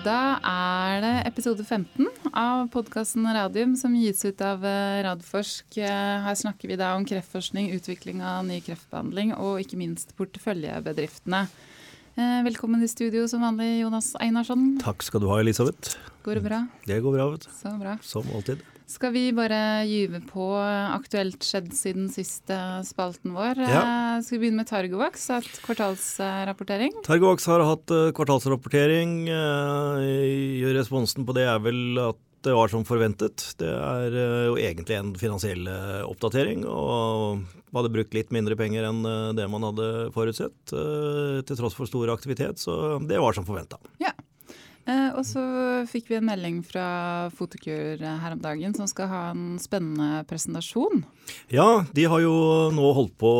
Da er det episode 15 av podkasten Radium som gis ut av eh, Radforsk. Eh, Her snakker vi da om kreftforskning, utvikling av ny kreftbehandling og ikke minst porteføljebedriftene. Eh, Velkommen i studio som vanlig, Jonas Einarsson. Takk skal du ha, Elisabeth. Går det bra? Det går bra, vet du. Så bra. Som alltid. Skal vi bare gyve på aktuelt skjedd siden siste spalten vår? Ja. Eh, Skal vi begynne med Targovax, hatt kvartalsrapportering? Targovax har hatt eh, kvartalsrapportering. Eh, Responsen på det er vel at det var som forventet. Det er jo egentlig en finansiell oppdatering. Og hadde brukt litt mindre penger enn det man hadde forutsett. Til tross for stor aktivitet, så det var som forventa. Ja. Eh, og så fikk vi en melding fra Fotokur eh, her om dagen som skal ha en spennende presentasjon. Ja, de har jo nå holdt på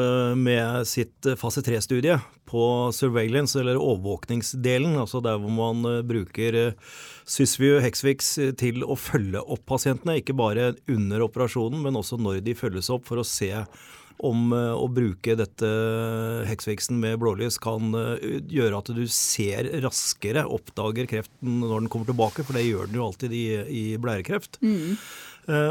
eh, med sitt fase 3-studie på surveillance, eller overvåkningsdelen. Altså der hvor man eh, bruker eh, Sysview Hexvix til å følge opp pasientene. Ikke bare under operasjonen, men også når de følges opp, for å se om eh, å bruke dette Hexvixen med blålys kan eh, gjøre at du ser raskere, oppdager kreften når den kommer tilbake, for det gjør den jo alltid i, i blærekreft. Eh,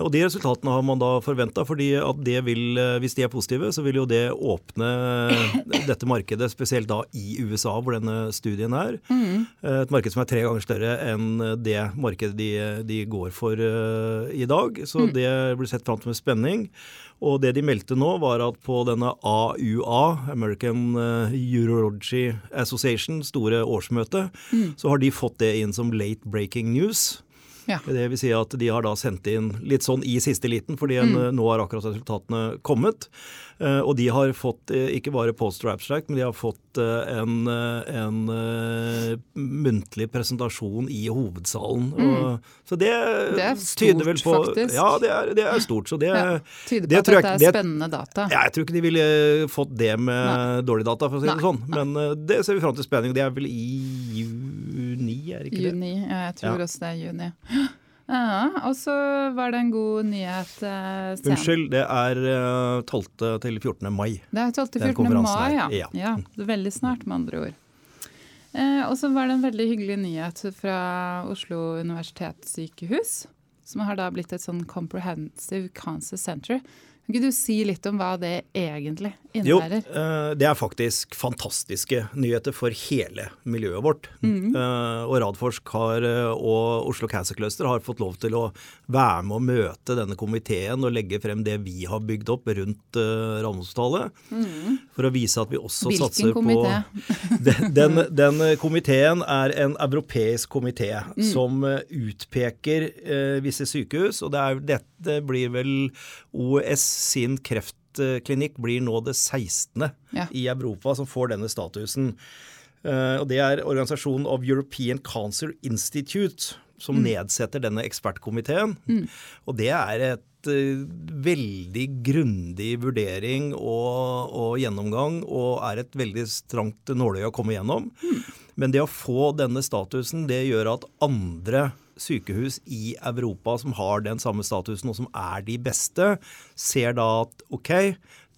Og De resultatene har man da forventa, fordi at det vil, eh, hvis de er positive, så vil jo det åpne dette markedet, spesielt da i USA, hvor denne studien er. Mm. Et marked som er tre ganger større enn det markedet de, de går for eh, i dag. Så det blir sett fram til med spenning. Og det de meldte nå, var at på denne AUA, American eh, Urology Association, store årsmøte, så har de fått det inn som late breaking news. Ja. Det vil si at de har da sendt inn litt sånn i siste liten, fordi en, nå har akkurat resultatene kommet. Eh, og de har fått eh, ikke bare poster abstract, men de har fått eh, en, en muntlig presentasjon i hovedsalen. Og, så det, Det er tyder vel på faktisk. Ja, det er, det er stort. Så det, Ja, tyder på det at dette er det- spennende data. ja, jeg tror ikke de ville fått det med dårlig data, for å si det Nei, sånn. Men det ser vi fram til spenning. Det er vel i er det ikke det? Juni. Ja, jeg tror Ja. også det er juni. Ja, og så var det en god nyhet eh, sen. Unnskyld, det er eh, 12. til 14. mai. Det er 12. til 14. mai, ja. ja. ja. Er veldig snart, med andre ord. Eh, og så var det en veldig hyggelig nyhet fra Oslo universitetssykehus. Som har da blitt et sånn comprehensive cancer center. Kan ikke du si litt om hva det egentlig innebærer? Jo, det er faktisk fantastiske nyheter for hele miljøet vårt. Eh, og Radforsk har, eh, og Oslo Cancer Cluster har fått lov til å være med å møte denne komiteen og legge frem det vi har bygd opp rundt uh, Mm. For å vise at vi også. Hvilken satser komité? på den, den, den komiteen er en europeisk komité Mm. som eh, utpeker eh, visse sykehus. Og det er, dette blir vel OS sin kreftklinikk blir nå det 16. Ja. i Europa som får denne statusen. Eh, og det er organisasjonen of European Cancer Institute som Mm. nedsetter denne ekspertkomiteen. Og det er et eh, veldig grundig vurdering og, og gjennomgang, og er et veldig strangt nåløye å komme gjennom. Men det å få denne statusen, det gjør at andre sykehus i Europa som har den samme statusen, og som er de beste, ser da at ok,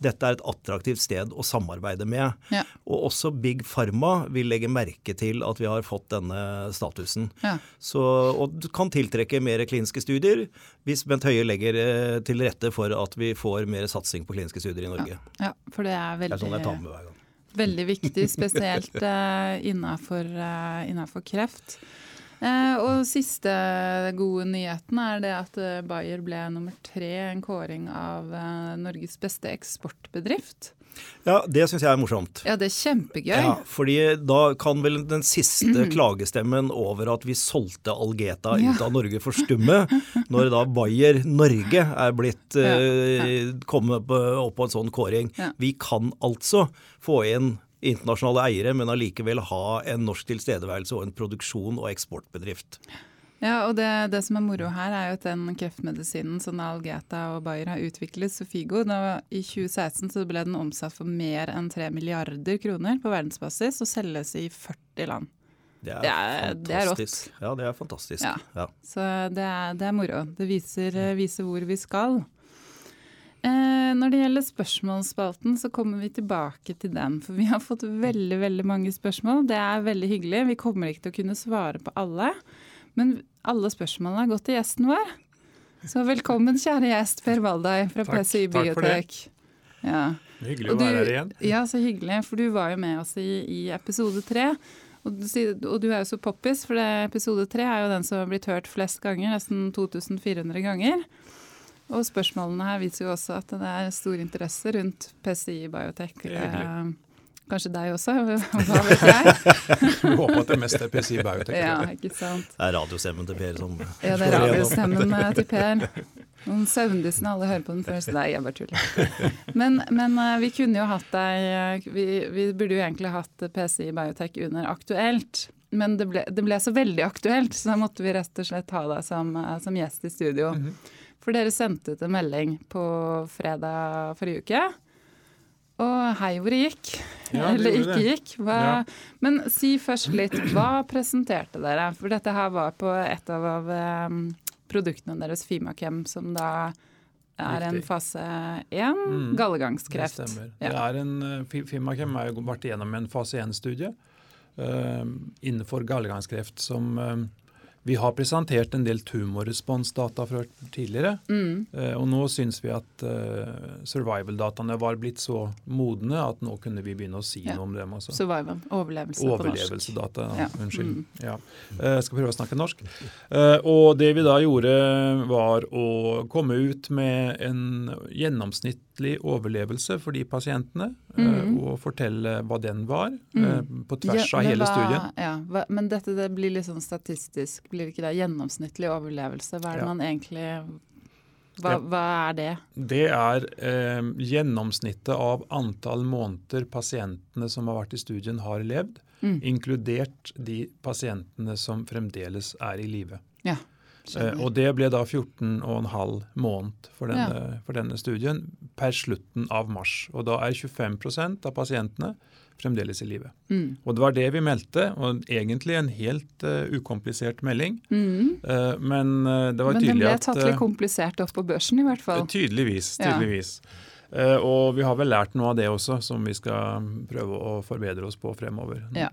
dette er et attraktivt sted å samarbeide med. Ja. Og også Big Pharma vil legge merke til at vi har fått denne statusen. Ja. Så, og du kan tiltrekke mer kliniske studier hvis Bent Høie legger eh, til rette for at vi får mer satsing på kliniske studier i Norge. Ja, for det er veldig... Det er sånn jeg tar med hver gang. Veldig viktig, spesielt uh, innafor, uh, kreft. Uh, og siste gode nyheten er det at Bayer ble nummer tre i en kåring av Norges beste eksportbedrift. Ja, det syns jeg er morsomt. Ja, det er kjempegøy. Ja, fordi da kan vel den siste klagestemmen over at vi solgte Algeta Ja. ut av Norge forstumme, når da Bayer Norge er blitt Ja, ja. kommet opp på en sånn kåring. Vi kan altså få inn internasjonale eiere, men allikevel ha en norsk tilstedeværelse og en produksjon og eksportbedrift. Ja, og det, det som er moro her, er jo at den kreftmedisinen som Algeta og Bayer har utviklet, Sofigo, da, i 2016 så ble den omsatt for mer enn 3 milliarder kroner på verdensbasis og selges i 40 land. Det er, Det er- det er rått. Ja, det er fantastisk. Ja. Ja. Så det er, det er moro. Det viser, viser hvor vi skal. Eh, når det gjelder spørsmålsspalten, så kommer vi tilbake til den. For vi har fått veldig veldig mange spørsmål. Det er veldig hyggelig. Vi kommer ikke til å kunne svare på alle. Men alle spørsmålene har gått til gjesten vår. Så velkommen, kjære gjest Per Valdai fra Takk, PCI. Biotek. Ja. Hyggelig å være her igjen. Ja, så hyggelig. For du var jo med oss i, i episode tre. Og du, og du er jo så poppis, for det, episode tre er jo den som har blitt hørt flest ganger. Nesten 2400 ganger. Og spørsmålene her viser jo også at det er stor interesse rundt PCI Biotech. Det er hyggelig. Kanskje deg også, hva vet jeg? Vi håper at det mest er PCI Biotech. Ja, ikke sant. Det er radiostemmen til Per som Ja, det er radiostemmen eh, til Per. Noen søvndyssene, alle hører på den først. Nei, jeg bare tuller. Men, men eh, vi kunne jo hatt deg eh, vi, vi burde jo egentlig hatt PCI Biotech under aktuelt. Men det ble, det ble så veldig aktuelt, så da måtte vi rett og slett ha deg som, som gjest i studio. Mhm. For dere sendte ut en melding på fredag forrige uke. Og hei hvor det gikk. Ja, det Eller ikke det. gikk. Hva, Ja. Men si først litt, hva presenterte dere? For dette her var på et av, av produktene deres, Fimakem, som da er en fase 1, Mm, gallegangskreft. Det stemmer. Ja. Det er en, eh, Fimakem har vært igjennom en fase 1-studie uh, innenfor gallegangskreft som eh, vi har presentert en del tumorresponsdata fra tidligere. Mm, Eh, og nå syns vi at eh, survival-dataene var blitt så modne at nå kunne vi begynne å si Ja. noe om dem også. survival, overlevelse. Overlevelsesdata, Ja. unnskyld. Mm. Ja. Jeg skal prøve å snakke norsk. Og det vi da gjorde, var å komme ut med en gjennomsnittlig overlevelse for de pasientene, Mm. Og fortelle hva den var, eh, Mm. på tvers Ja, av hele hva- studien. Ja, hva, men dette det blir litt sånn statistisk, blir det ikke det? Gjennomsnittlig overlevelse. Hva er det Ja. man egentlig hva, hva er det? Det er eh, gjennomsnittet av antall måneder pasientene som har vært i studien, har levd, Mm. inkludert de pasientene som fremdeles er i live. Ja, Eh, skjønner. og det ble da 14,5 måned for denne, for denne studien per slutten av mars. Og da er 25% av pasientene fremdeles i live. Mm. Og det var det vi meldte, og egentlig en helt uh, ukomplisert melding. Mm. Uh, men uh, det var Men den ble tatt eh, litt komplisert opp på børsen, i hvert fall. Tydeligvis. Ja. tydeligvis. Eh, og vi har vel lært noe av det også, som vi skal prøve å forbedre oss på fremover. Ja.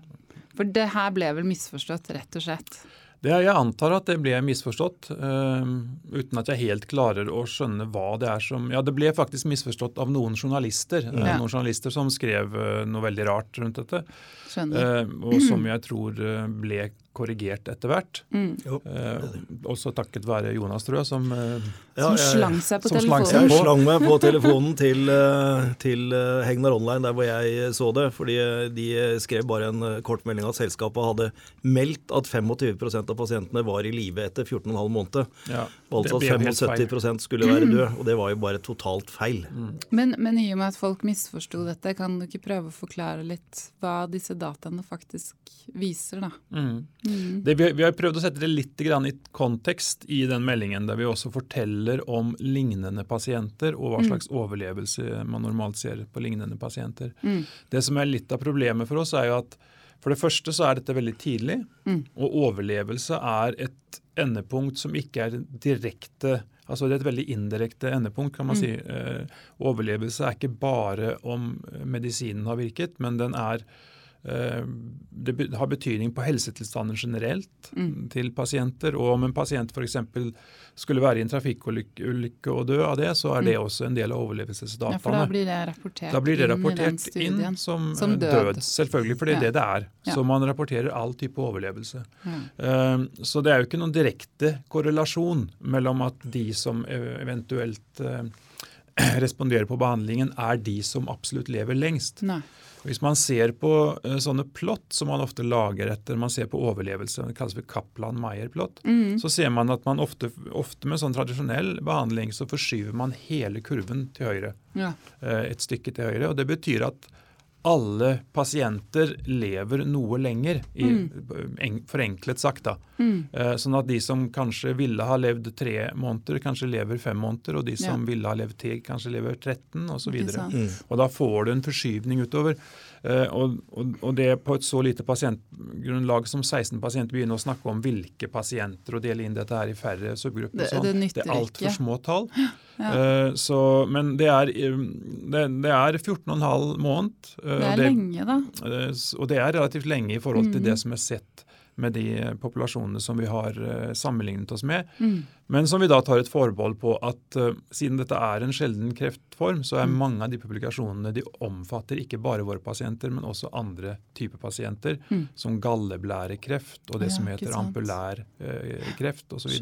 For det her ble vel misforstått, rett og slett. Det, jeg antar at det ble misforstått, eh, uten at jeg helt klarer å skjønne hva det er som Ja, det ble faktisk misforstått av noen journalister. eh, Ja. Noen journalister som skrev eh, noe veldig rart rundt dette. Skjønner. eh, og som jeg tror ble korrigert etter hvert. Mm. Eh, også takket være Jonas, tror jeg, som eh, Ja, Som slang seg på som slang seg telefonen. Jeg på. slang meg på telefonen til, eh, til eh, Hegnar Online, der hvor jeg så det. Fordi eh, de skrev bare en eh, kort melding at selskapet hadde meldt at 25% av pasientene var i live etter 14,5 måneder. ja, altså at ble helt feil. 75 skulle være døde. Og det var jo bare totalt feil. Men, men i og med at folk misforsto dette, kan du ikke prøve å forklare litt hva disse dataene faktisk viser, da? Mm. Mm. Det, vi, vi har prøvd å sette det litt i kontekst i den meldingen, der vi også forteller om lignende pasienter og hva Mm. slags overlevelse man normalt ser på lignende pasienter. Mm. Det som er litt av problemet for oss, er jo at for det første så er dette veldig tidlig, Mm. og overlevelse er et endepunkt som ikke er direkte Altså Det er et veldig indirekte endepunkt, kan man Mm. si. Eh, overlevelse er ikke bare om medisinen har virket, men den er det har betydning på helsetilstanden generelt Mm. til pasienter. Og om en pasient f.eks. skulle være i en trafikkulykke og dø av det, så er det også en del av overlevelsesdataene. Ja, for da blir det rapportert, blir det inn rapportert studien. inn som, Som eh, død. død. Selvfølgelig, for det er Ja. det det er. Ja. Så man rapporterer all type overlevelse. Ja. Eh, Så det er jo ikke noen direkte korrelasjon mellom at de som eh, eventuelt eh, responderer på behandlingen, er de som absolutt lever lengst. Nei. Hvis man ser på eh, sånne plott som man ofte lager etter man ser på overlevelse, det kalles for Kaplan-Meyer-plott, Mm. så ser man at man ofte, ofte med sånn tradisjonell behandling så forskyver man hele kurven til høyre Ja. eh, et stykke til høyre. og Det betyr at alle pasienter lever noe lenger, i, en, forenklet sagt. da. Mm. Eh, Sånn at de som kanskje ville ha levd tre måneder, kanskje lever fem måneder, og de som ville ha levd ti, kanskje lever 13 osv. så sant. Og da får du en forskyvning utover. Eh, Og, og, og det på et så lite pasientgrunnlag som 16 pasienter begynner å snakke om hvilke pasienter og dele inn dette her i færre subgrupper. Det- sånn. det det er altfor små tall. Ja. Uh, så, men det er, det, det er 14,5 måned. eh, Det er lenge, da. Uh, Og det er relativt lenge i forhold til mm. det som er sett med de populasjonene som vi har eh, sammenlignet oss med. Mm. Men som vi da tar et forbehold på at uh, siden dette er en sjelden kreftform, så er Mm. mange av de publikasjonene de omfatter ikke bare våre pasienter, men også andre typer pasienter, Mm. som galleblærekreft og det Ja, som heter ampulær eh, kreft osv.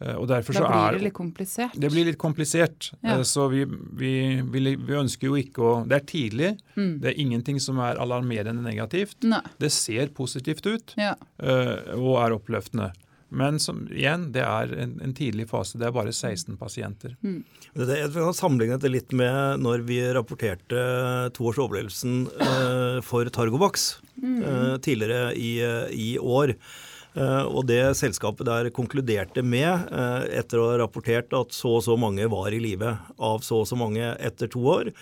Skjønner. Og derfor Da så er det litt komplisert. det blir litt komplisert. Ja. Eh, Så vi, vi, vi, vi ønsker jo ikke å Det er tidlig. Mm. Det er ingenting som er alarmerende negativt. Nei. Det ser positivt ut Ja. eh, og er oppløftende. Men som, igjen, det er en, en tidlig fase. Det er bare 16 pasienter. Mm. Det, jeg kan sammenligne dette litt med når vi rapporterte toårsoverlevelsen eh, for Targovax eh, tidligere i, eh, i år. Eh, og det selskapet der konkluderte med, eh, etter å ha rapportert at så og så mange var i live av så og så mange etter to år,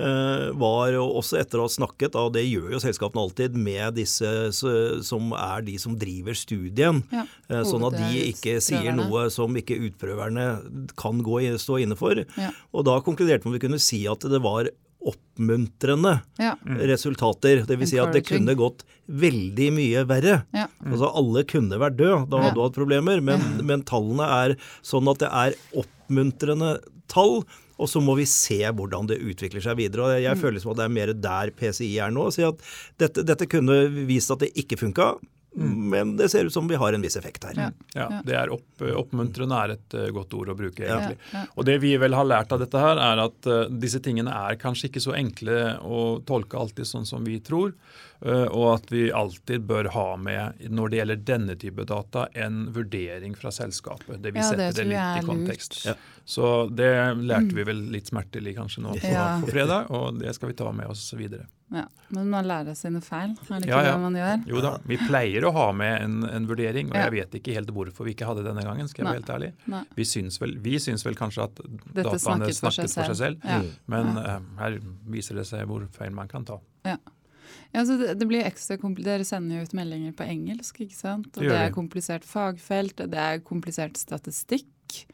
eh, var også etter å ha snakket, og det gjør jo selskapene alltid, med disse som er de som driver studien. Ja. Sånn at de ikke sier noe som ikke utprøverne kan gå stå inne for. Ja. Og da konkluderte man at vi kunne si at det var oppmuntrende Ja. resultater. Det vil si at det kunne gått veldig mye verre. Ja. Altså alle kunne vært døde, da hadde du hatt problemer. Men, men tallene er sånn at det er oppmuntrende tall. Og så må vi se hvordan det utvikler seg videre. og Jeg Mm. føler som at det er mer der PCI er nå. Si at dette, dette kunne vist at det ikke funka, men det ser ut som vi har en viss effekt her. Ja. Ja, det er opp, oppmuntrende er et eh, godt ord å bruke, egentlig. Ja, ja. Og det vi vel har lært av dette her, er at uh, disse tingene er kanskje ikke så enkle å tolke alltid sånn som vi tror, Uh, og at vi alltid bør ha med, når det gjelder denne type data, en vurdering fra selskapet. Det vi Ja, det setter det, tror litt i kontekst. Ja. Så det lærte vi vel litt smertelig kanskje nå på, Ja. på fredag, og det skal vi ta med oss videre. Ja. Men man lærer av sine feil, er det ikke Ja, ja. det man gjør? Jo da, vi pleier å ha med en, en vurdering, og Ja. jeg vet ikke helt hvorfor vi ikke hadde denne gangen. skal jeg være helt ærlig. Nei. Vi syns vel, vi syns vel kanskje at Dette dataene snakket for seg snakket for seg selv, Ja. men uh, her viser det seg hvor feil man kan ta. Ja, så det, det blir ekstra Dere sender jo ut meldinger på engelsk, ikke sant? Og Det det, er komplisert fagfelt, det er komplisert statistikk,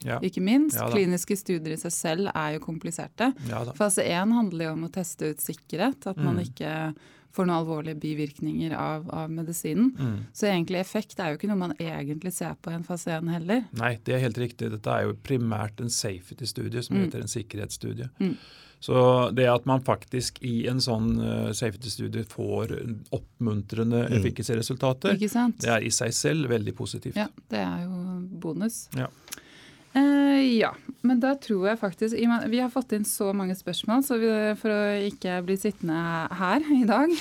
Ja, ikke minst. Ja. Kliniske studier i seg selv er jo kompliserte. ja. Fase 1 handler jo om å teste ut sikkerhet, at man Mm. ikke får noen alvorlige bivirkninger av, av medisinen. Mm. Så egentlig effekt er jo ikke noe man egentlig ser på i en fase 1 heller. Nei, det er helt riktig. Dette er jo primært en safety-studie, som Mm. heter en sikkerhetsstudie. Mm. Så det at man faktisk i en sånn eh, safety-studie får oppmuntrende Mm. efficacy-resultater, det er i seg selv veldig positivt. Ja, det er jo bonus. Ja. Eh, ja, men da tror jeg faktisk Vi har fått inn så mange spørsmål, så vi, for å ikke bli sittende her i dag,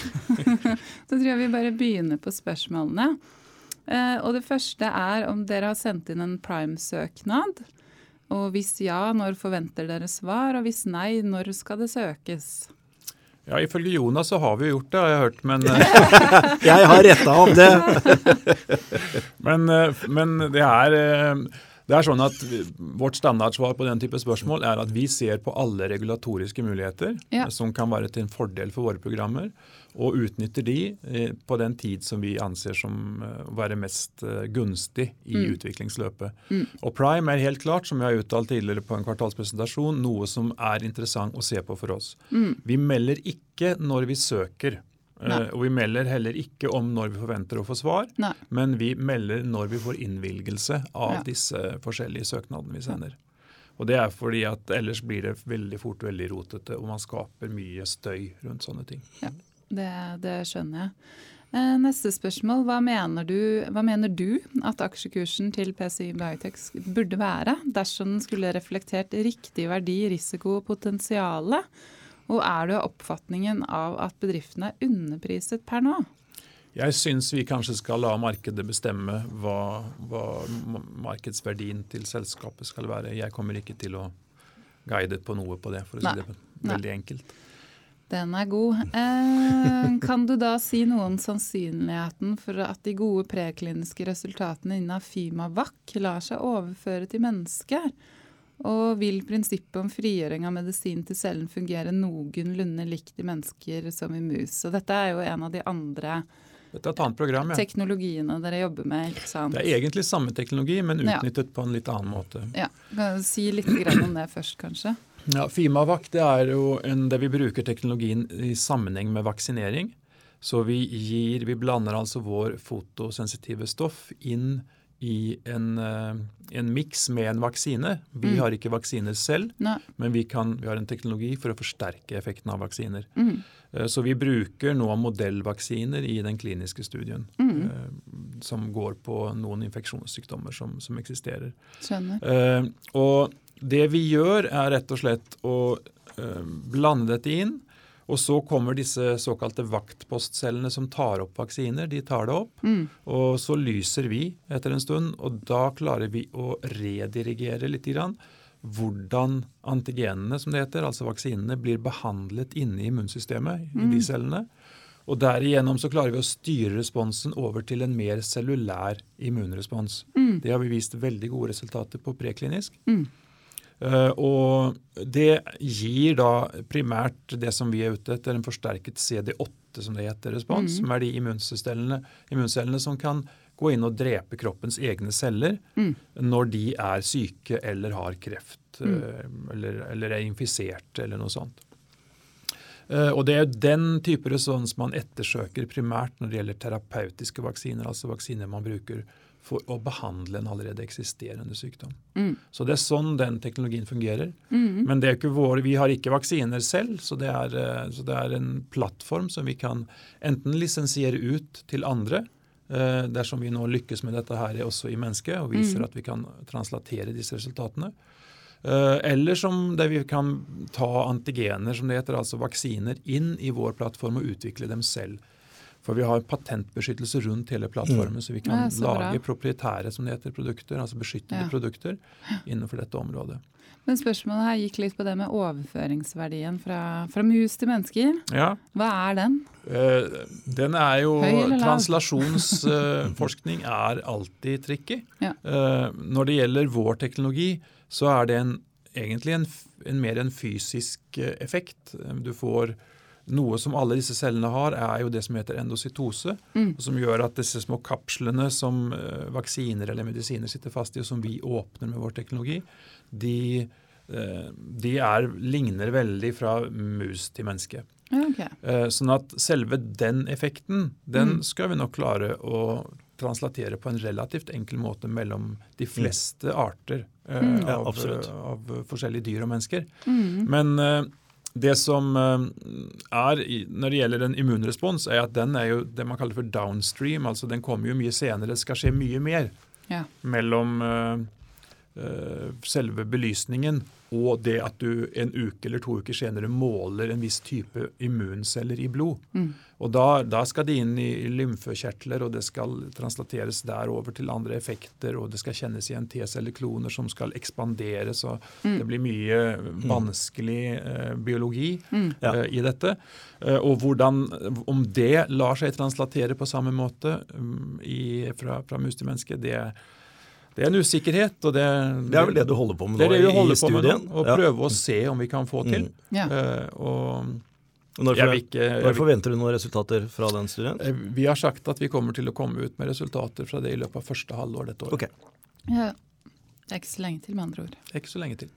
så tror jeg vi bare begynner på spørsmålene. Uh, og det første er om dere har sendt inn en prime-søknad. Og hvis ja, når forventer dere svar? Og hvis nei, når skal det søkes? Ja, Ifølge Jonas så har vi jo gjort det, har jeg hørt. Men, Jeg har retta opp det. men, eh, men det er det er sånn at Vårt standardsvar på den type spørsmål er at vi ser på alle regulatoriske muligheter Ja. som kan være til en fordel for våre programmer, og utnytter de eh, på den tid som vi anser som eh, å være mest eh, gunstig i Mm. utviklingsløpet. Mm. Og Prime er helt klart, som jeg har uttalt tidligere på en kvartalspresentasjon, noe som er interessant å se på for oss. Mm. Vi melder ikke når vi søker. Nei. Og vi melder heller ikke om når vi forventer å få svar, Nei. men vi melder når vi får innvilgelse av Ja. disse forskjellige søknadene vi sender. Og Det er fordi at ellers blir det veldig fort veldig rotete, og man skaper mye støy rundt sånne ting. Det, det skjønner jeg. Eh, Neste spørsmål. Hva mener, du, hva mener du at aksjekursen til PCI Biotech burde være dersom den skulle reflektert riktig verdi, risiko og potensiale? Og er du av oppfatningen av at bedriften er underpriset per nå? Jeg syns vi kanskje skal la markedet bestemme hva, hva markedsverdien til selskapet skal være. Jeg kommer ikke til å guide på noe på det, for å Nei. si det Nei. veldig enkelt. Den er god. Eh, kan du da si noe om sannsynligheten for at de gode prekliniske resultatene innen Fimavac lar seg overføre til mennesker? Og vil prinsippet om frigjøring av medisin til cellen fungere noenlunde likt i mennesker som i mus? Og dette er jo en av de andre dette er et annet program, ja. teknologiene dere jobber med. ikke sant? Det er egentlig samme teknologi, men Ja. utnyttet på en litt annen måte. Ja, kan du Si litt om det først, kanskje. Ja, Fimavac det er jo en, der vi bruker teknologien i sammenheng med vaksinering. Så vi, gir, vi blander altså vår fotosensitive stoff inn i en, eh, en miks med en vaksine. Vi Mm. har ikke vaksiner selv, Nei. men vi, kan, vi har en teknologi for å forsterke effekten av vaksiner. Mm. Eh, Så vi bruker nå modellvaksiner i den kliniske studien. Mm. eh, Som går på noen infeksjonssykdommer som, som eksisterer. Skjønner. Og det vi gjør, er rett og slett å blande dette inn. Og så kommer disse såkalte vaktpostcellene som tar opp vaksiner. De tar det opp. Mm. Og så lyser vi etter en stund, og da klarer vi å redirigere litt grann hvordan antigenene, som det heter, altså vaksinene, blir behandlet inne i immunsystemet i de cellene. Og derigjennom så klarer vi å styre responsen over til en mer cellulær immunrespons. Det har vi vist veldig gode resultater på preklinisk. Mm. Eh, og det gir da primært det som vi er ute etter, en forsterket CD8, som det heter, respons, som er de immuncellene, immuncellene som kan gå inn og drepe kroppens egne celler Mm. når de er syke eller har kreft mm. eller, eller er infisert eller noe sånt. Eh, Og Det er jo den type respons man ettersøker primært når det gjelder terapeutiske vaksiner, altså vaksiner man bruker for å behandle en allerede eksisterende sykdom. Mm. Så det er sånn den teknologien fungerer. Mm. Men vår, vi har ikke vaksiner selv, så det, er, eh, så det er en plattform som vi kan enten lisensiere ut til andre, eh, dersom vi nå lykkes med dette her også i mennesket og viser Mm. at vi kan translatere disse resultatene. Eh, Eller som der vi kan ta antigener, som det heter, altså vaksiner, inn i vår plattform og utvikle dem selv. For vi har patentbeskyttelse rundt hele plattformen, så vi kan så lage proprietære som det heter, produkter, altså beskyttede Ja. produkter innenfor dette området. Men spørsmålet her gikk litt på det med overføringsverdien fra, fra mus til mennesker. Ja, Hva er den? Uh, Den er jo? Translasjonsforskning er alltid tricky. Ja. Uh, Når det gjelder vår teknologi, så er det en, egentlig en, en mer en fysisk eh, effekt. Du får noe som alle disse cellene har, er jo det som heter endocytose. Mm. Som gjør at disse små kapslene som eh, vaksiner eller medisiner sitter fast i, og som vi åpner med vår teknologi, de, eh, de er, ligner veldig fra mus til menneske. Okay. Eh, Sånn at selve den effekten, den Mm. skal vi nok klare å translatere på en relativt enkel måte mellom de fleste arter eh, Mm. Av, ja, av forskjellige dyr og mennesker. Mm. Men det som eh, er når det gjelder en immunrespons, er at den er jo det man kaller for downstream. altså Den kommer jo mye senere. Det skal skje mye mer Ja. mellom eh, eh, selve belysningen og det at du en uke eller to uker senere måler en viss type immunceller i blod. Mm. Og da, da skal de inn i lymfekjertler, og det skal translateres der over til andre effekter, og det skal kjennes igjen T-cellekloner som skal ekspanderes, og Mm. det blir mye vanskelig eh, biologi Mm. Eh, i dette. Eh, og hvordan, om det lar seg translatere på samme måte um, i, fra, fra mus til menneske, det, det er en usikkerhet. Og det, Det er vel det du holder på med det nå er det vi i på med nå, studien? og Ja. prøve å se om vi kan få til. Mm. Ja. Uh, og Når, ikke, når vil, forventer du noen resultater fra den studien? eh, vi har sagt at vi kommer til å komme ut med resultater fra det i løpet av første halvår dette året. Okay. ja. Det er ikke så lenge til, med andre ord. Det er ikke så lenge til.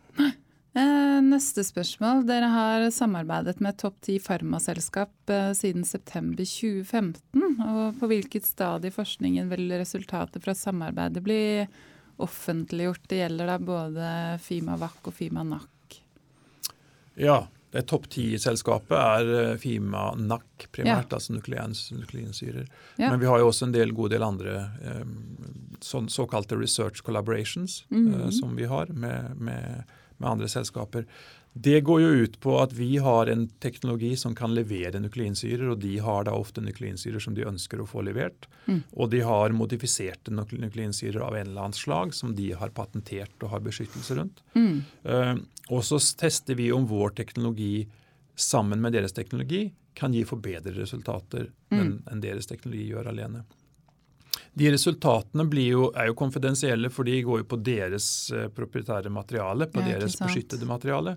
Eh, neste spørsmål. Dere har samarbeidet med topp ti farmaselskap eh, siden september 2015. Og på hvilket stadie i forskningen vil resultatet fra samarbeidet bli offentliggjort? Det gjelder da både Fimavac og Fimanac. Ja, det topp ti-selskapet er eh, Fima NAC primært, altså nukleins, nukleinsyrer. Ja. Men vi har jo også en del, god del andre eh, sånn, såkalte research collaborations Mhm. eh, som vi har med, med, med andre selskaper. Det går jo ut på at vi har en teknologi som kan levere nukleinsyrer, og de har da ofte nukleinsyrer som de ønsker å få levert. Mm. Og de har modifiserte nukleinsyrer av en eller annen slag som de har patentert og har beskyttelse rundt. Mm. Uh, og så tester vi om vår teknologi sammen med deres teknologi kan gi forbedre resultater Mm. enn deres teknologi gjør alene. De resultatene blir jo, er jo konfidensielle, for de går jo på deres eh, proprietære materiale, på deres beskyttede materiale.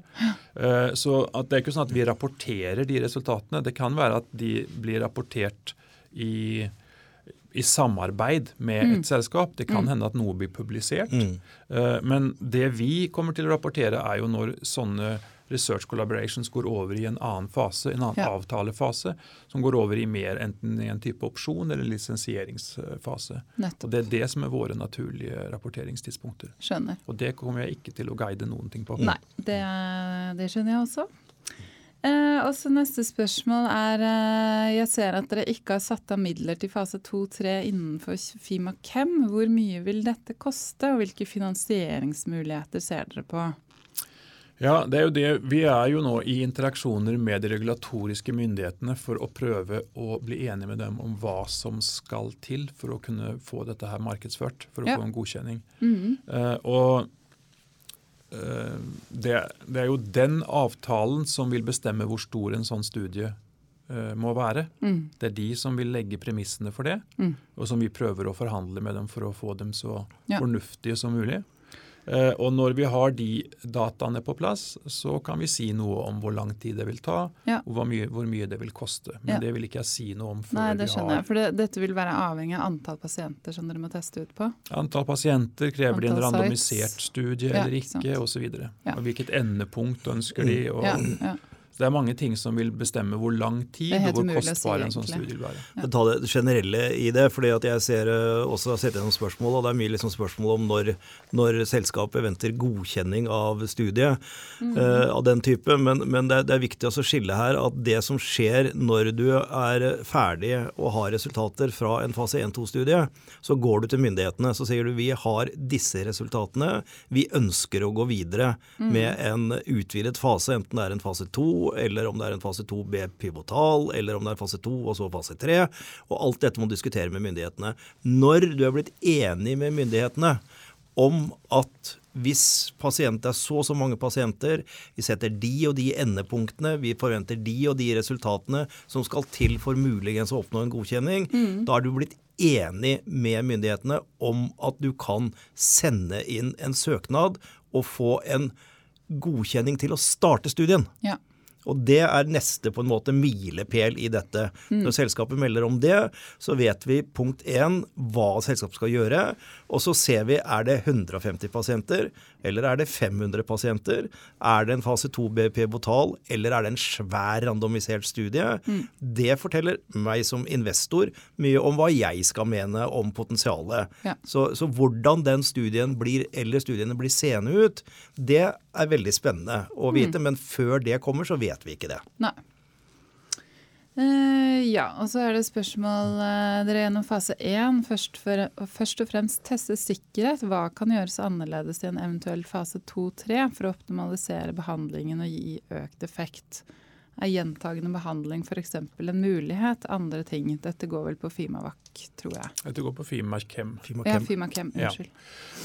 Eh, så at det er ikke sånn at vi rapporterer de resultatene. Det kan være at de blir rapportert i, i samarbeid med Mm. et selskap. Det kan hende at noe blir publisert. Mm. Eh, Men det vi kommer til å rapportere, er jo når sånne research collaborations går over i en annen fase, en annen Ja. avtalefase, som går over i mer enten i en type opsjon eller lisensieringsfase. Nettopp. Og Det er det som er våre naturlige rapporteringstidspunkter. Skjønner. Og det kommer jeg ikke til å guide noen ting på. Nei, det, det skjønner jeg også. Eh, og så Neste spørsmål er eh, Jeg ser at dere ikke har satt av midler til fase 2-3 innenfor Fimakem. Hvor mye vil dette koste, og hvilke finansieringsmuligheter ser dere på? Ja, det er jo det. Vi er jo nå i interaksjoner med de regulatoriske myndighetene for å prøve å bli enige med dem om hva som skal til for å kunne få dette her markedsført, for å Ja. få en godkjenning. Mm -hmm. uh, og uh, det, det er jo den avtalen som vil bestemme hvor stor en sånn studie uh, må være. Mm. Det er de som vil legge premissene for det, Mm. og som vi prøver å forhandle med dem for å få dem så Ja. fornuftige som mulig. Eh, og når vi har de dataene på plass, så kan vi si noe om hvor lang tid det vil ta, Ja. og hvor mye, hvor mye det vil koste. Men Ja. det vil ikke jeg si noe om før Nei, det vi skjønner har jeg. For det, dette vil være avhengig av antall pasienter som dere må teste ut på. Antall pasienter, krever de en randomisert sites. studie Ja, eller ikke osv. Ja. Og hvilket endepunkt ønsker de. Og, det er mange ting som vil bestemme hvor lang tid og hvor kostbar si, en sånn studie vil være. Ja. Ta det generelle i det, fordi at jeg ser eh, også har sett gjennom spørsmål, og det er mye liksom spørsmål om når, når selskapet venter godkjenning av studiet eh, av den type. Men, men det, er, det er viktig å skille her at det som skjer når du er ferdig og har resultater fra en fase 1-2-studie, så går du til myndighetene så sier du vi har disse resultatene, vi ønsker å gå videre med en utvidet fase, enten det er en fase 2 eller om det er en fase 2B pivotal, eller om det er fase 2 og så fase 3. Og alt dette må du diskutere med myndighetene. Når du er blitt enig med myndighetene om at hvis pasient er så og så mange pasienter, vi setter de og de endepunktene, vi forventer de og de resultatene som skal til for muligens å oppnå en godkjenning, da er du blitt enig med myndighetene om at du kan sende inn en søknad og få en godkjenning til å starte studien. ja. Og det er neste på en måte milepæl i dette. Når selskapet melder om det, så vet vi punkt én hva selskapet skal gjøre. Og så ser vi er det 150 pasienter, eller er det 500 pasienter? Er det en fase 2 BP botal? eller er det en svær randomisert studie? Det forteller meg som investor mye om hva jeg skal mene om potensialet. Ja. Så, så hvordan den studien blir, eller studiene blir seende ut, det er veldig spennende å vite. Men før det kommer, så vet vi ikke det. Nei. Eh, ja, og så er det spørsmål uh, Dere er gjennom fase 1. Først, først og fremst teste sikkerhet. Hva kan gjøres annerledes i en eventuell fase 2-3 for å optimalisere behandlingen og gi økt effekt? Er gjentagende behandling f.eks. en mulighet? Andre ting? Dette går vel på Fimavac, tror jeg. Dette går på Fimakem. Ja, Fimakem. Ja. Unnskyld.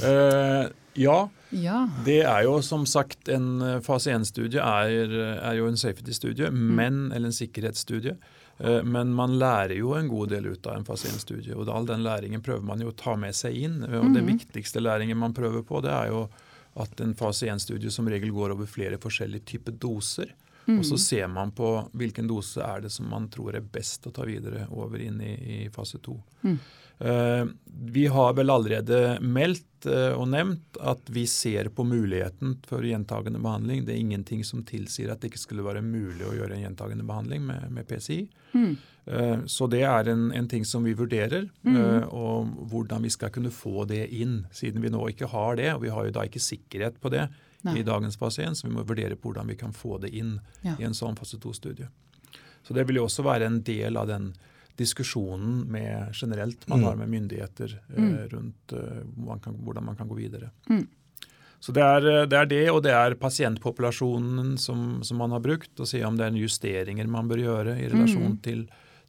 Eh, ja, Ja. det er jo som sagt en eh, fase 1-studie er, er jo en safety-studie, men, eller en sikkerhetsstudie. Eh, Men man lærer jo en god del ut av en fase 1-studie, og all den læringen prøver man jo å ta med seg inn. Og Det viktigste læringen man prøver på, det er jo at en fase 1-studie som regel går over flere forskjellige typer doser. Og så ser man på hvilken dose er det som man tror er best å ta videre over inn i, i fase 2. Uh, vi har vel allerede meldt uh, og nevnt at vi ser på muligheten for gjentagende behandling. Det er ingenting som tilsier at det ikke skulle være mulig å gjøre en gjentagende behandling med, med PCI. Eh, Så det er en, en ting som vi vurderer, mm. og hvordan vi skal kunne få det inn, siden vi nå ikke har det. Og vi har jo da ikke sikkerhet på det Nei. i dagens fase 1, så vi må vurdere på hvordan vi kan få det inn Ja. i en sånn fase 2-studie. Så det vil jo også være en del av den diskusjonen med, generelt man har med myndigheter eh, rundt eh, man kan, hvordan man kan gå videre. Mm. Så det er, eh, det er det, og det er pasientpopulasjonen som, som man har brukt, og se om det er justeringer man bør gjøre i relasjon til,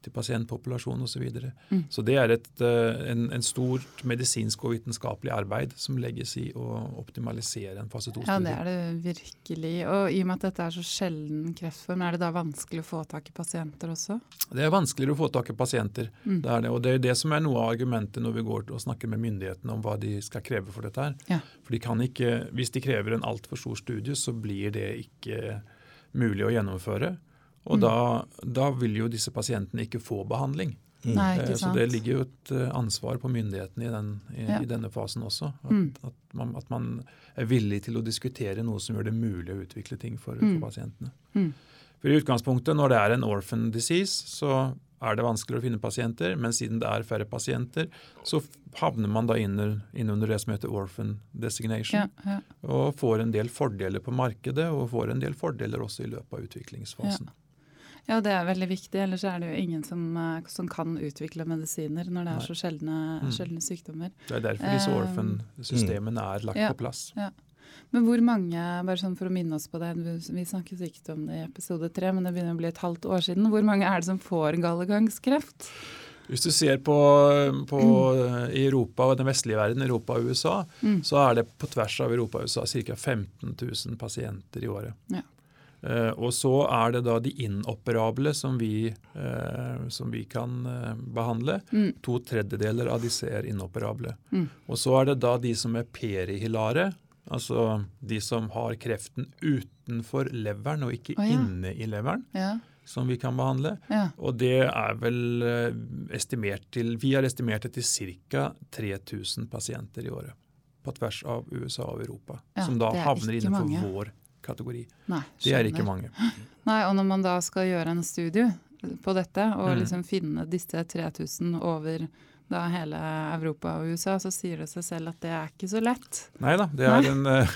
til pasientpopulasjon osv. Så, videre. Mm. så det er et, eh, en, en stort medisinsk og vitenskapelig arbeid som legges i å optimalisere en fase 2-studie. Ja, det er det virkelig. Og i og med at dette er så sjelden kreftform, er det da vanskelig å få tak i pasienter også? Det er vanskeligere å få tak i pasienter. Mm. Det er det, og det er det som er noe av argumentet når vi går og snakker med myndighetene om hva de skal kreve for dette. her. Ja. For de kan ikke, Hvis de krever en altfor stor studie, så blir det ikke mulig å gjennomføre. Og Mm. da, da vil jo disse pasientene ikke få behandling. Nei, Eh, ikke Så det ligger jo et eh, ansvar på myndighetene i, den, i, Ja. i denne fasen også. At, Mm. at, man, at man er villig til å diskutere noe som gjør det mulig å utvikle ting for, Mm. for pasientene. Mm. For I utgangspunktet, når det er en orphan disease, så er det vanskeligere å finne pasienter. Men siden det er færre pasienter, så havner man da inn, inn under det som heter orphan designation. Ja, ja. Og får en del fordeler på markedet, og får en del fordeler også i løpet av utviklingsfasen. ja, det er veldig viktig. Ellers er det jo ingen som, eh, som kan utvikle medisiner når det er Nei. så sjeldne, Mm. sjeldne sykdommer. Det er derfor disse Eh, orphan-systemene er lagt ja. på plass. Men hvor mange, bare sånn for å minne oss på det, vi snakket ikke om det i episode tre, men det begynner å bli et halvt år siden. Hvor mange er det som får gallegangskreft? Hvis du ser på, på i Europa og den vestlige verden, Europa og USA, Mm. så er det på tvers av Europa og USA ca. 15 000 pasienter i året. Ja. Eh, og så er det da de inoperable som vi, eh, som vi kan eh, behandle. Mm. To tredjedeler av disse er inoperable. Mm. Og så er det da de som er perihilare, altså de som har kreften utenfor leveren og ikke oh, ja. inne i leveren, Ja, som vi kan behandle. ja. Og det er vel estimert til Vi har estimert det til ca. 3000 pasienter i året. På tvers av USA og Europa. Ja, som da er havner innenfor mange. vår kategori. Nei, Det er ikke mange. Nei, og når man da skal gjøre en studie på dette, og Mm. liksom finne disse 3000 over da hele Europa og USA, så sier det seg selv at det er ikke så lett. Neida, det er en, eh,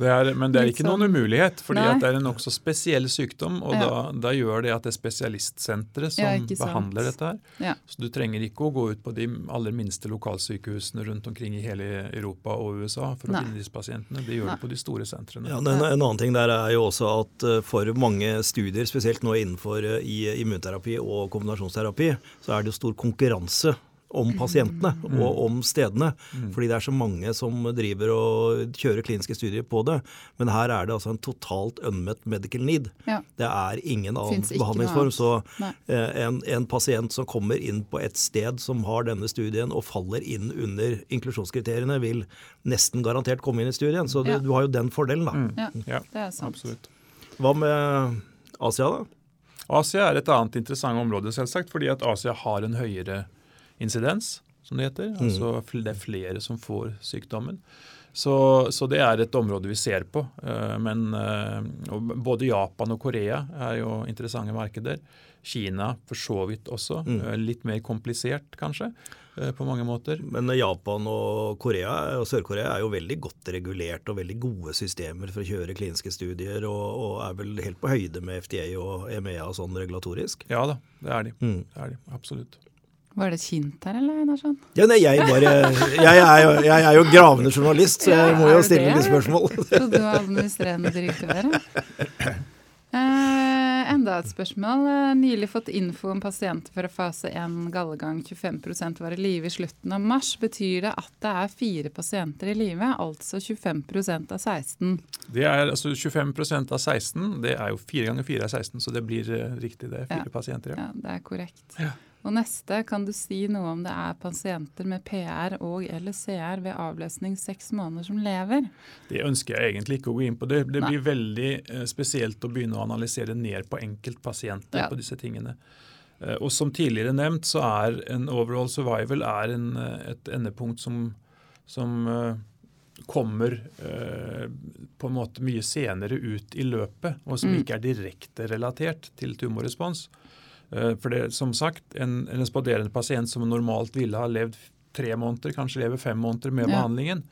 det er, men det er ikke noen sånn- umulighet. fordi det er en nokså spesiell sykdom, og Ja. da, da gjør det at det er spesialistsenteret som Ja, behandler dette. her. Ja. Så du trenger ikke å gå ut på de aller minste lokalsykehusene rundt omkring i hele Europa og USA for å Nei. finne disse pasientene. Det gjør Nei. det på de store sentrene. Ja, det, en annen ting der er jo også at eh, for mange studier, spesielt nå innenfor eh, i immunterapi og kombinasjonsterapi, så er det jo stor konkurranse om pasientene Mm. og om stedene. Fordi det er så mange som driver og kjører kliniske studier på det. Men her er det altså en totalt unmet medical need. Ja. Det er ingen annen behandlingsform. Så eh, en, en pasient som kommer inn på et sted som har denne studien og faller inn under inklusjonskriteriene, vil nesten garantert komme inn i studien. Så du, Ja. du har jo den fordelen, da. Mm. Ja, Ja, det er sant. absolutt. Hva med Asia, da? Asia er et annet interessant område, selvsagt, fordi at Asia har en høyere insidens, som det heter. Altså det er flere som får sykdommen. Så, så det er et område vi ser på. Eh, Men eh, både Japan og Korea er jo interessante markeder. Kina for så vidt også. Mm. Litt mer komplisert, kanskje, eh, på mange måter. Men Japan og Korea og Sør-Korea er jo veldig godt regulert og veldig gode systemer for å kjøre kliniske studier, og, og er vel helt på høyde med FDA og EMEA og sånn regulatorisk. Ja da, det er de. Mm. Det er de absolutt. Var det et hint her, eller, Einarsson? Ja, nei, jeg, bare, jeg, er jo, jeg er jo gravende journalist, så jeg Ja, må jo stille litt spørsmål. Så du er administrerende direktør. Eh, enda et spørsmål. Eh, nylig fått info om pasienter fra fase 1 gallegang. 25 var i live i slutten av mars. Betyr det at det er fire pasienter i live, altså 25 av 16? Det er altså 25 av 16. Det er jo fire ganger fire er 16, så det blir eh, riktig. Det er fire Ja. pasienter. Ja. Ja, det er korrekt. Ja. Og neste, kan du si noe om det er pasienter med PR og eller CR ved avløsning seks måneder som lever? Det ønsker jeg egentlig ikke å gå inn på. Det, det blir veldig eh, spesielt å begynne å analysere ned på enkeltpasienter Ja. på disse tingene. Eh, og som tidligere nevnt, så er en overall survival en, eh, et endepunkt som, som kommer eh, på en måte mye senere ut i løpet, og som Mm. ikke er direkte relatert til tumorrespons. Eh, For det, som sagt, en, en responderende pasient som normalt ville ha levd tre måneder, kanskje lever fem måneder med Ja. behandlingen.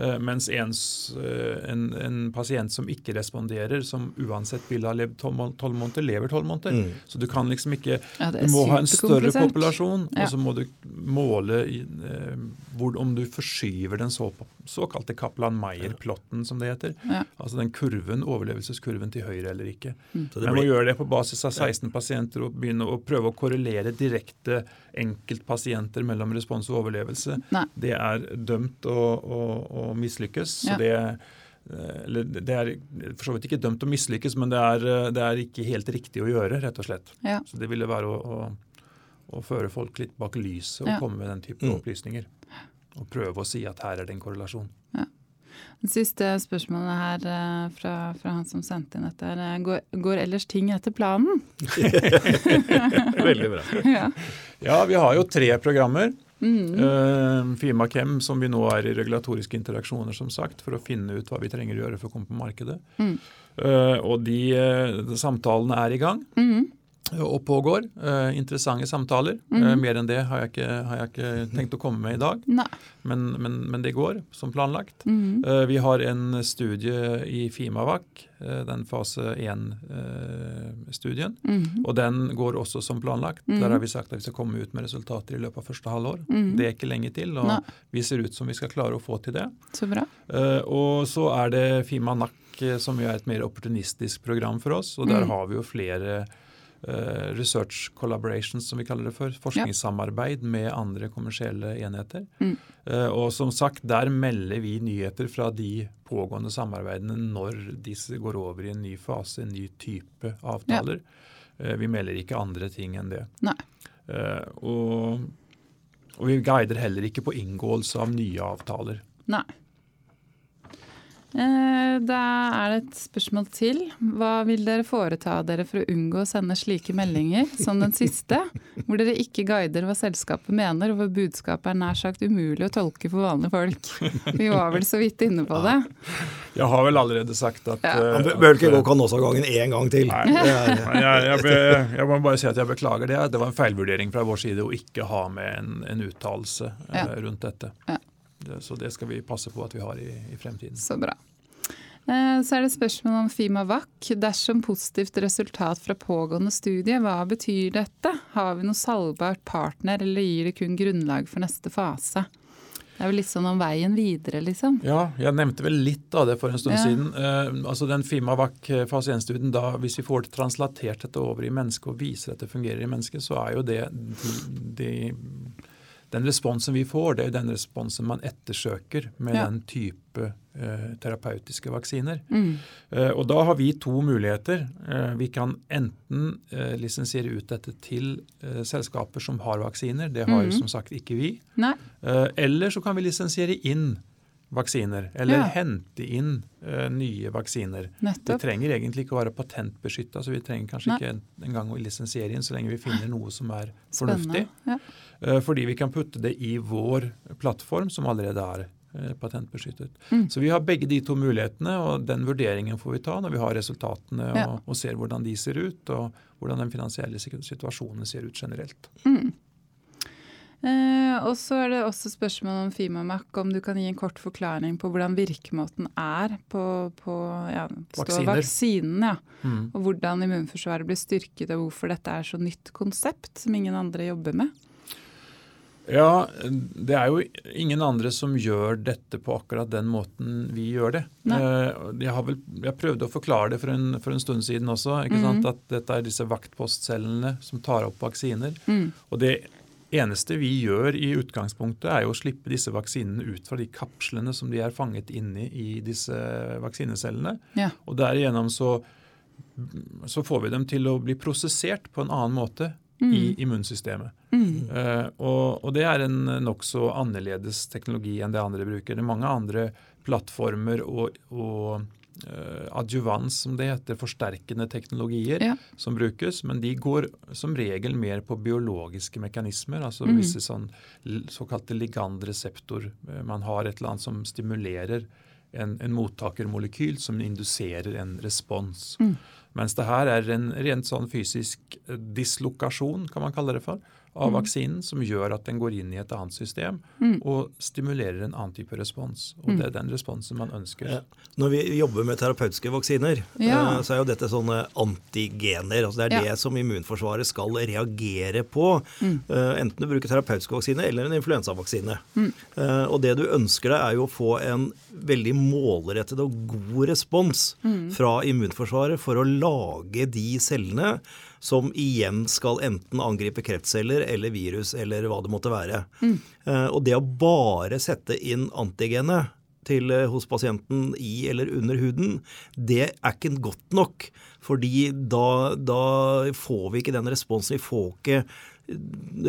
Eh, mens ens, eh, en, en, pasient som ikke responderer, som uansett ville ha levd tolv måneder, lever tolv måneder. Mm. Så du kan liksom ikke ja, Du må ha en større populasjon, ja. og så må du måle eh, hvor, om du forskyver den så, såkalte Kaplan-Meyer-plotten, som det heter. Ja. Altså den kurven, overlevelseskurven til høyre eller ikke. Mm. Men å gjøre det på basis av 16 pasienter og begynne å prøve å korrelere direkte enkeltpasienter mellom respons og overlevelse. Nei. Det er dømt å, å, å mislykkes. Så det, eh, eller det er for så vidt ikke dømt å mislykkes, men det er, eh, det er, ikke helt riktig å gjøre, rett og slett. Ja. Så det ville være å, å, å, føre folk litt bak lyset og ja. komme med den type mm. opplysninger. Og prøve å si at her er det en korrelasjon. Ja. Det siste spørsmålet her eh, fra, fra, han som sendte inn dette, er går, går ellers ting etter planen? Veldig bra. Ja. ja, vi har jo tre programmer. Mm. Uh, Fimakem, som vi nå er i regulatoriske interaksjoner, som sagt, for å finne ut hva vi trenger å gjøre for å komme på markedet. Mm. Uh, og de, de, samtalene er i gang. Mm og pågår. Uh, interessante samtaler. Mm. Uh, mer enn det har jeg, ikke, har jeg, ikke, tenkt å komme med i dag. Men, men, men, det går som planlagt. Mm. Uh, vi har en studie i Fimavac, den fase 1-studien. Mm. Og den går også som planlagt. Mhm. Der har vi sagt at vi skal komme ut med resultater i løpet av første halvår. Mhm. Det er ikke lenge til, og Nei. vi ser ut som vi skal klare å få til det. Så bra. og så er det Fima NAC, som jo er et mer opportunistisk program for oss. Og der mhm. har vi jo flere research collaborations, som vi kaller det for. Forskningssamarbeid med andre kommersielle enheter. Mm. Uh, og som sagt, der melder vi nyheter fra de pågående samarbeidene når disse går over i en ny fase, en ny type avtaler. Ja. Uh, vi melder ikke andre ting enn det. Og, og, vi guider heller ikke på inngåelse av nye avtaler. Nei. Eh, da er det et spørsmål til. Hva vil dere foreta dere for å unngå å sende slike meldinger som den siste, hvor dere ikke guider hva selskapet mener, og hvor budskapet er nær sagt umulig å tolke for vanlige folk? Vi var vel så vidt inne på det. Jeg har vel allerede sagt at ja. Uh, bør ikke gå Canossa-gangen én gang til. Nei, jeg, jeg, jeg, må bare si at jeg beklager det. Det var en feilvurdering fra vår side å ikke ha med en, en uttalelse uh, ja. rundt dette. Ja. Så det skal vi passe på at vi har i, i fremtiden. Så bra. Eh, så er det spørsmål om Fimavac. Dersom positivt resultat fra pågående studie, hva betyr dette? Har vi noe salgbart partner, eller gir det kun grunnlag for neste fase? Det er jo litt sånn om veien videre, liksom. Ja, jeg nevnte vel litt av det for en stund ja. siden. Uh, altså Den Fimavac eh, fase 1-studien, da hvis vi får translatert dette over i mennesket og viser at det fungerer i mennesket, så er jo det de, de den responsen vi får, det er den responsen man ettersøker med ja. den type eh, terapeutiske vaksiner. Mm. Eh, og Da har vi to muligheter. Eh, vi kan enten eh, lisensiere ut dette til eh, selskaper som har vaksiner. Det har mm. som sagt ikke vi. Eh, eller så kan vi lisensiere inn vaksiner, eller ja. hente inn nye vaksiner. Nettopp. Det trenger egentlig ikke å være patentbeskytta, så vi trenger kanskje Nei. ikke engang å lisensiere inn så lenge vi finner noe som er fornuftig. Ja. Uh, fordi vi kan putte det i vår plattform, som allerede er eh, patentbeskyttet. Mm. Så vi har begge de to mulighetene, og den vurderingen får vi ta når vi har resultatene ja. og, og, ser hvordan de ser ut, og hvordan den finansielle situasjonen ser ut generelt. Mm. Eh, og så er det også spørsmål om Fimamac, om du kan gi en kort forklaring på hvordan virkemåten er på, på ja, vaksinen. Ja. Mm. Og hvordan immunforsvaret blir styrket, og hvorfor dette er så nytt konsept som ingen andre jobber med. Ja, det er jo ingen andre som gjør dette på akkurat den måten vi gjør det. Eh, jeg har vel, jeg prøvde å forklare det for en, for en stund siden også. ikke mm sant? At dette er disse vaktpostcellene som tar opp vaksiner. Mm. Og det eneste vi gjør i utgangspunktet, er jo å slippe disse vaksinene ut fra de kapslene som de er fanget inni i disse vaksinecellene. Ja. Og derigjennom så, så får vi dem til å bli prosessert på en annen måte mm. i immunsystemet. Mm. Uh, og, og, det er en nokså annerledes teknologi enn det andre bruker. Det er mange andre plattformer og, og adjuvans, som det heter, forsterkende teknologier ja. som brukes, men de går som regel mer på biologiske mekanismer, altså mm. visse sånn, såkalte ligandreseptor. Uh, man har et eller annet som stimulerer en, en mottakermolekyl som induserer en respons. Mm. Mens det her er en rent sånn fysisk eh, dislokasjon, kan man kalle det for, av vaksinen som gjør at den går inn i et annet system Mm. og stimulerer en annen type respons. Og det er den responsen man ønsker. Når vi jobber med terapeutiske vaksiner, Ja. eh, så er jo dette sånne antigener. altså Det er Ja. det som immunforsvaret skal reagere på. Mm. Eh, Enten du bruker terapeutiske vaksiner eller en influensavaksine. Mm. Eh, Og det du ønsker deg, er jo å få en veldig målrettet og god respons Mm. fra immunforsvaret for å lage de cellene som igjen skal enten angripe kreftceller eller virus eller hva det måtte være. Mm. Eh, Og det å bare sette inn antigenet til, eh, hos pasienten i eller under huden, det er ikke godt nok. Fordi da, da får vi ikke den responsen. Vi får ikke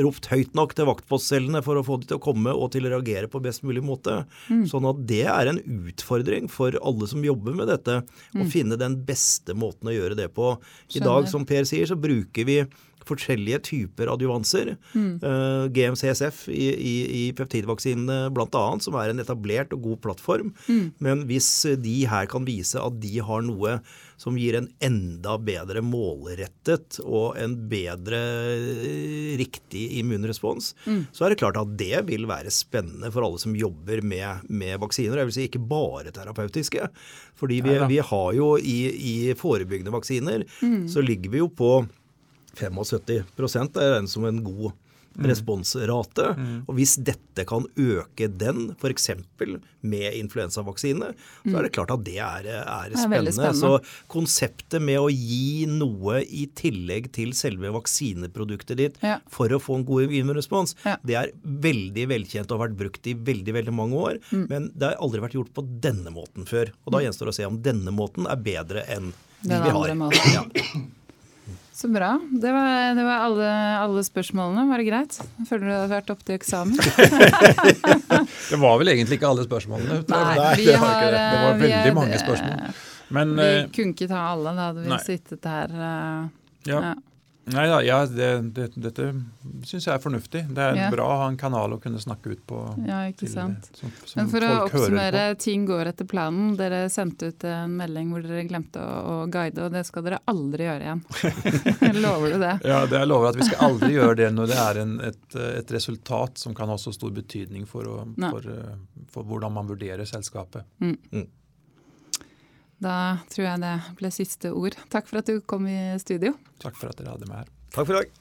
ropt høyt nok til vaktpostcellene for å få de til å komme og til å reagere på best mulig måte. Sånn at det er en utfordring for alle som jobber med dette, å finne den beste måten å gjøre det på. I dag, som Per sier, så bruker vi forskjellige typer adjuvanser. Eh, GMCSF i, i, i peptidvaksinene bl.a., som er en etablert og god plattform. Men hvis de her kan vise at de har noe som gir en enda bedre målrettet og en bedre eh, riktig immunrespons, så er det klart at det vil være spennende for alle som jobber med, med vaksiner. Jeg vil si ikke bare terapeutiske. Fordi vi, vi har jo i, i forebyggende vaksiner, så ligger vi jo på 75% er regnet som en god responsrate. Og hvis dette kan øke den, f.eks. med influensavaksine, så er det klart at det er, er Det er spennende. spennende. Så konseptet med å gi noe i tillegg til selve vaksineproduktet ditt Ja. for å få en god immunrespons, Ja. det er veldig velkjent og har vært brukt i veldig veldig mange år. Mm. Men det har aldri vært gjort på denne måten før. Og da gjenstår det å se om denne måten er bedre enn de vi andre har. måten. Ja. Så bra. Det var, det var alle, alle spørsmålene. Var det greit? Føler du hadde har vært opp til eksamen? Det var vel egentlig ikke alle spørsmålene. Nei, Nei, vi det var har det. Det var eh, vi veldig er- mange spørsmål. Men Vi eh, kunne ikke ta alle, da hadde vi Nei. sittet her. Uh, ja. ja. Nei da, ja, det, det, dette syns jeg er fornuftig. Det er Ja. bra å ha en kanal å kunne snakke ut på. Ja, ikke til, sant. Som, som Men for å folk hører oppsummere, ting går etter planen. Dere sendte ut en melding hvor dere glemte å, å guide, og det skal dere aldri gjøre igjen. Lover du det? Ja, det jeg lover at Vi skal aldri gjøre det når det er en, et, et resultat som kan ha så stor betydning for, å, for, eh, for hvordan man vurderer selskapet. Da tror jeg det ble siste ord. Takk for at du kom i studio. Takk for at dere hadde meg her. Takk for i dag.